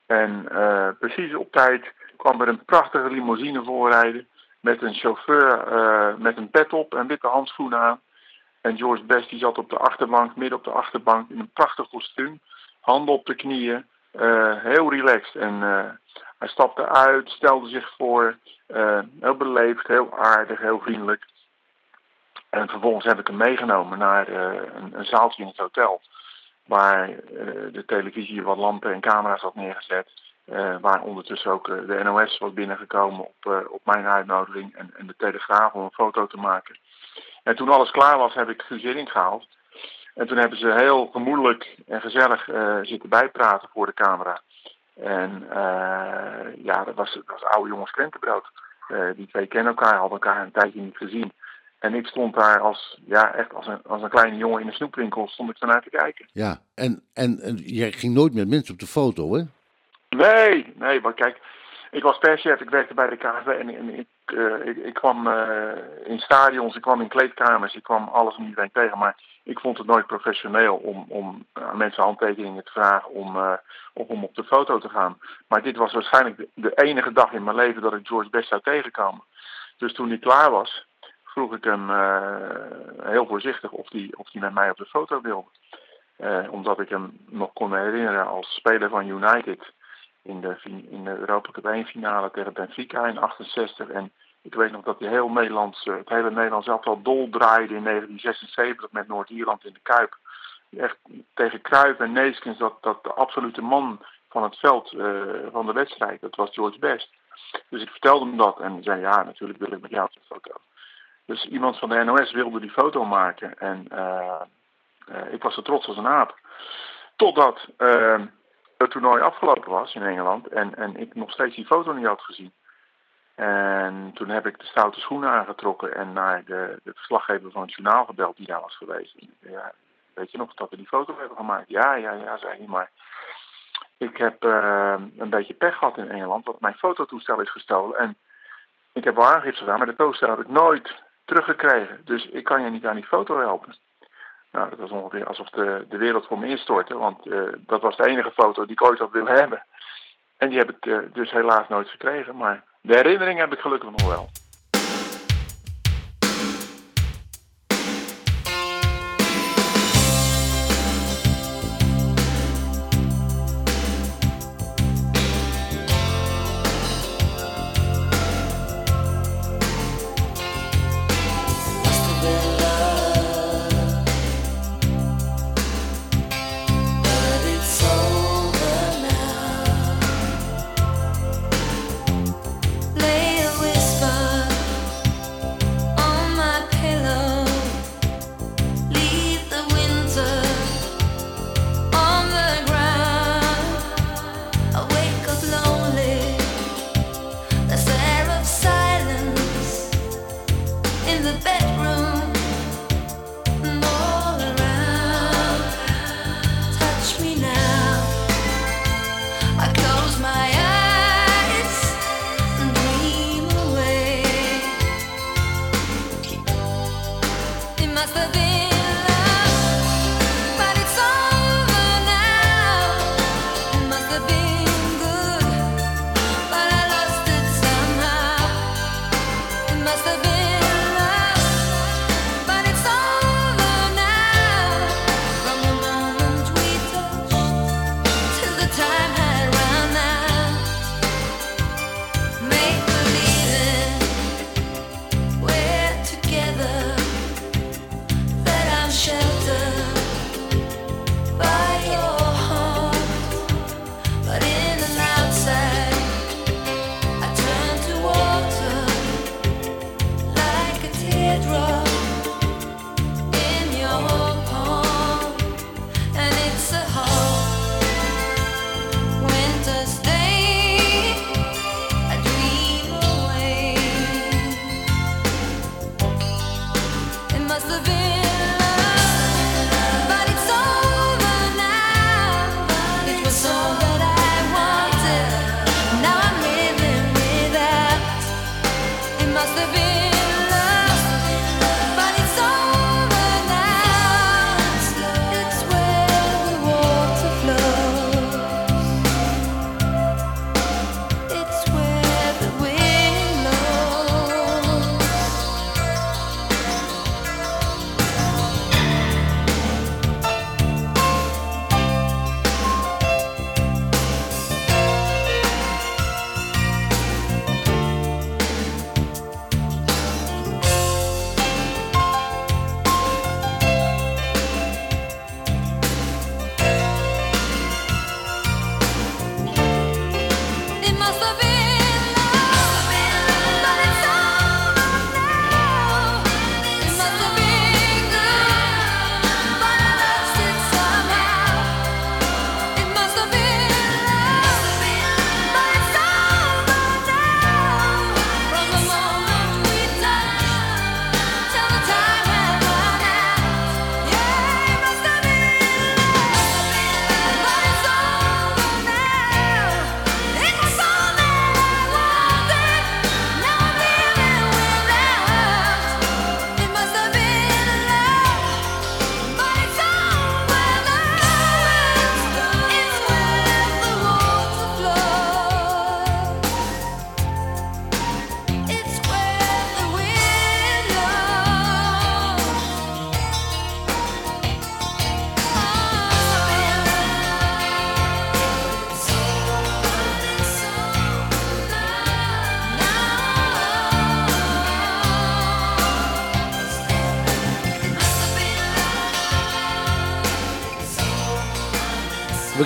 En eh, precies op tijd kwam er een prachtige limousine voorrijden. Met een chauffeur eh, met een pet op en witte handschoenen aan. En George Best die zat op de achterbank, midden op de achterbank, in een prachtig kostuum. Handen op de knieën, eh, heel relaxed. En eh, hij stapte uit, stelde zich voor. heel beleefd, heel aardig, heel vriendelijk. En vervolgens heb ik hem meegenomen naar een, een zaaltje in het hotel. Waar de televisie wat lampen en camera's had neergezet. Eh, waar ondertussen ook eh, de NOS was binnengekomen op, eh, op mijn uitnodiging. En, en de Telegraaf om een foto te maken. En toen alles klaar was, heb ik Guus gehaald. En toen hebben ze heel gemoedelijk en gezellig zitten bijpraten voor de camera. En ja, dat was, dat was oude jongens krentenbrood. Die twee kennen elkaar, hadden elkaar een tijdje niet gezien. En ik stond daar als, ja, echt als een, als een kleine jongen in een snoepwinkel, stond ik ernaar te kijken.
Ja, en, en, en jij ging nooit met mensen op de foto, hè?
Nee, nee, maar kijk, ik was perschef, ik werkte bij de KNVB en, ik, eh, ik, ik kwam eh, in stadions, ik kwam in kleedkamers, ik kwam alles en iedereen tegen, maar ik vond het nooit professioneel om, om aan mensen handtekeningen te vragen om, eh, of om op de foto te gaan. Maar dit was waarschijnlijk de, enige dag in mijn leven dat ik George Best zou tegenkomen. Dus toen hij klaar was, vroeg ik hem eh, heel voorzichtig of hij of die met mij op de foto wilde. Eh, omdat ik hem nog kon herinneren als speler van United in de, in Europa Cup 1 finale tegen Benfica in 68. En ik weet nog dat hij heel Nederlands, eh, het hele Nederlands elftal dol draaide in 1976 met Noord-Ierland in de Kuip. Echt tegen Cruijff en Neeskens, dat, dat de absolute man van het veld eh, van de wedstrijd, dat was George Best. Dus ik vertelde hem dat en zei ja, natuurlijk wil ik met jou de foto. Dus iemand van de NOS wilde die foto maken en eh, ik was zo trots als een aap. Totdat eh, het toernooi afgelopen was in Engeland en, en ik nog steeds die foto niet had gezien. En toen heb ik de stoute schoenen aangetrokken en naar de, de verslaggever van het journaal gebeld die daar was geweest. Ja, weet je nog dat we die foto hebben gemaakt? Ja, ja, ja, zei hij, maar ik heb eh, een beetje pech gehad in Engeland, want mijn fototoestel is gestolen. En ik heb wel aangifte gedaan, maar de toestel heb ik nooit teruggekregen. Dus ik kan je niet aan die foto helpen. Nou, dat was ongeveer alsof de, de wereld voor me instortte, want eh, dat was de enige foto die ik ooit had willen hebben. En die heb ik eh, dus helaas nooit gekregen, maar de herinnering heb ik gelukkig nog wel.
Must have been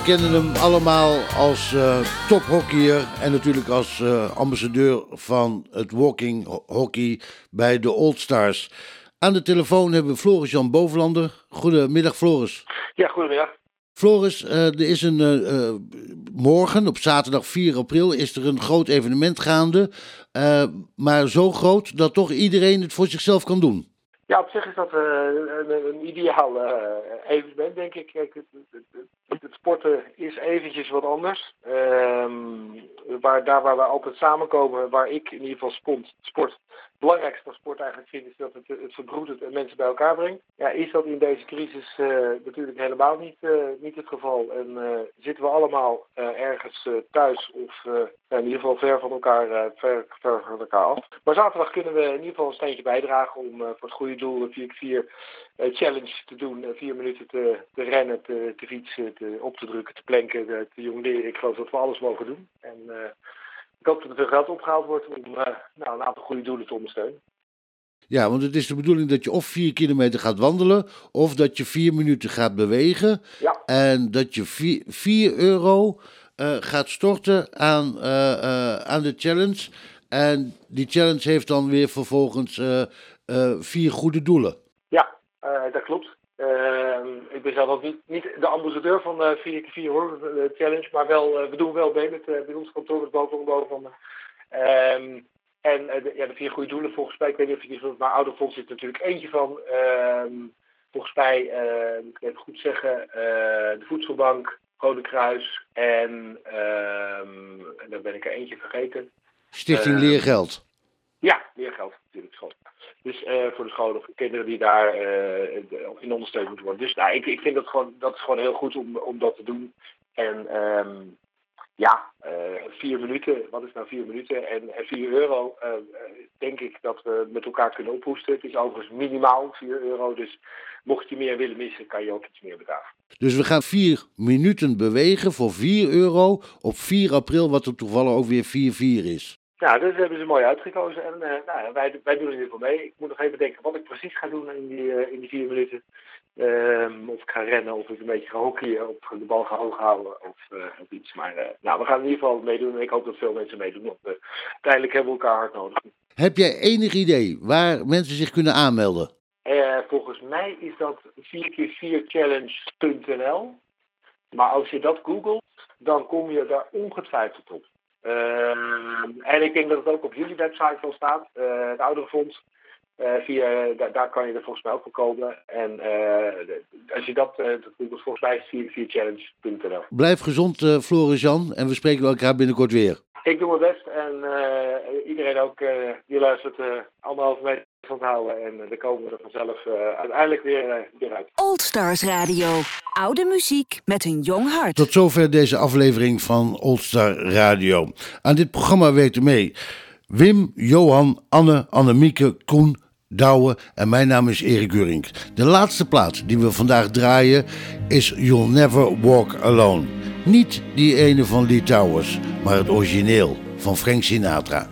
kennen hem allemaal als eh, tophockeyer en natuurlijk als eh, ambassadeur van het walking ho- hockey bij de Old Stars. Aan de telefoon hebben we Floris Jan Bovenlander. Goedemiddag Floris.
Ja, goedemiddag.
Floris, eh, er is een. morgen, op zaterdag 4 april, is er een groot evenement gaande. maar zo groot dat toch iedereen het voor zichzelf kan doen.
Ja, op zich is dat een, een ideaal evenement, denk ik. Kijk, het, het- het- het sporten is eventjes wat anders. Ehm, waar, daar waar we altijd samenkomen, waar ik in ieder geval sport, sport belangrijkste van sport eigenlijk vind, is dat het, het verbroedert en mensen bij elkaar brengt. Ja, is dat in deze crisis eh, natuurlijk helemaal niet, eh, niet het geval. En eh, zitten we allemaal ergens thuis of in ieder geval ver van elkaar, ver, van elkaar af. Maar zaterdag kunnen we in ieder geval een steentje bijdragen om voor het goede doel een 4x4 eh, challenge te doen. vier minuten te, te rennen, te, te fietsen, te, op te drukken, te planken, te, jongleren. Ik geloof dat we alles mogen doen. En ik hoop dat er veel geld opgehaald wordt om eh, nou, een aantal goede doelen te ondersteunen.
Ja, want het is de bedoeling dat je of 4 kilometer gaat wandelen. of dat je 4 minuten gaat bewegen.
Ja.
En dat je 4, 4 euro eh, gaat storten aan, eh, aan de challenge. En die challenge heeft dan weer vervolgens vier goede doelen.
Ja, dat klopt. Ehm, ben zelf niet, niet de ambassadeur van eh 4x4 hoor, de challenge, maar wel, eh, we doen wel mee met eh, bij ons kantoor met boven boven. Ehm, en eh, de, ja, de vier goede doelen volgens mij, ik weet niet of je die van maar Ouderfonds zit natuurlijk eentje van. Ehm, volgens mij, eh, moet ik even goed zeggen, eh, de Voedselbank, Rode Kruis en, ehm, en dan ben ik er eentje vergeten.
Stichting
Eh,
Leergeld.
Ja, leergeld natuurlijk. Dus eh, voor de scholen, voor kinderen die daar eh, in ondersteund moeten worden. Dus nou, ik, ik vind dat gewoon, dat is gewoon heel goed om, om dat te doen. En ehm, ja, eh, vier minuten, wat is nou vier minuten? En, vier euro, denk ik dat we met elkaar kunnen ophoesten. Het is overigens minimaal vier euro, dus mocht je meer willen missen, kan je ook iets meer betalen.
Dus we gaan 4 minuten bewegen voor 4 euro op 4 april, wat er toevallig ook weer 4-4 is.
Ja, dus hebben ze mooi uitgekozen en eh, nou, wij, wij doen er in ieder geval mee. Ik moet nog even denken wat ik precies ga doen in die, eh, in die vier minuten. Ehm, of ik ga rennen, of ik een beetje ga hockeyen, of de bal ga hoog houden of, eh, of iets. Maar nou, we gaan in ieder geval meedoen en ik hoop dat veel mensen meedoen. Want uh, uiteindelijk hebben we elkaar hard nodig.
Heb jij enig idee waar mensen zich kunnen aanmelden?
Uh, volgens mij is dat 4x4challenge.nl. Maar als je dat googelt, dan kom je daar ongetwijfeld op. Uh, en ik denk dat het ook op jullie website wel staat, uh, het Ouderenfonds. Uh, via, daar, daar, kan je er volgens mij ook voor komen. En als je dat, dat googelt, volgens mij is het 4challenge.nl.
Blijf gezond, Floris Jan, en we spreken elkaar binnenkort weer.
Ik doe mijn best en iedereen ook die luistert anderhalve meter van houden. En dan komen we er vanzelf uiteindelijk weer, weer uit.
Old Stars Radio. Oude muziek met een jong hart.
Tot zover deze aflevering van Old Star Radio. Aan dit programma weten mee Wim, Johan, Anne, Annemieke, Koen, Douwe en mijn naam is Erik Gurink. De laatste plaat die we vandaag draaien is You'll Never Walk Alone. Niet die ene van Lee Towers, maar het origineel van Frank Sinatra.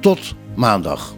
Tot maandag.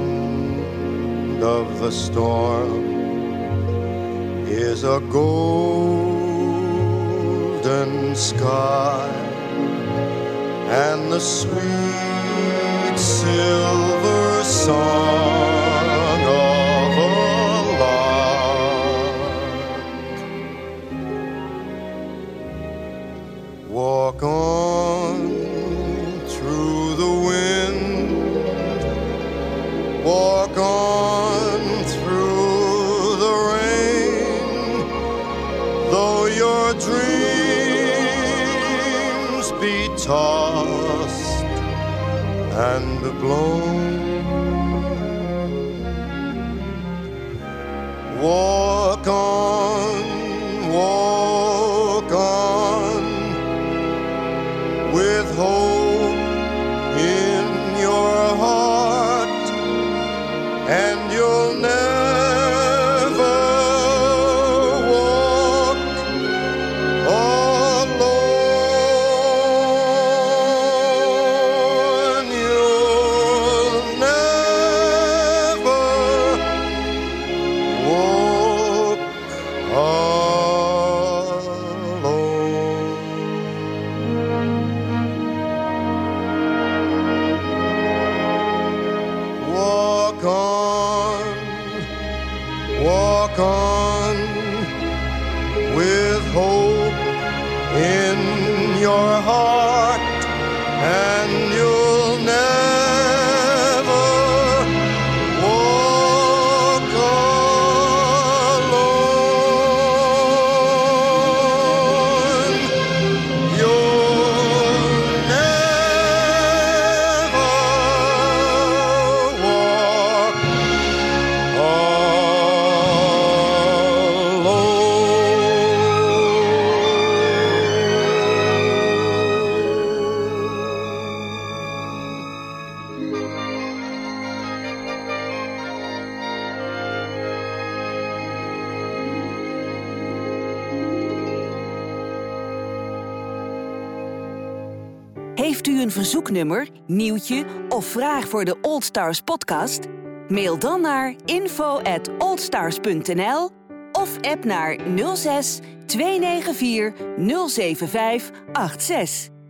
of the storm is a golden sky and the sweet silver song of a lark. Walk on through the wind, walk on tossed and blown. Walk
of vraag voor de Old Stars podcast? Mail dan naar info at oldstars.nl of app naar 06 294 075 86.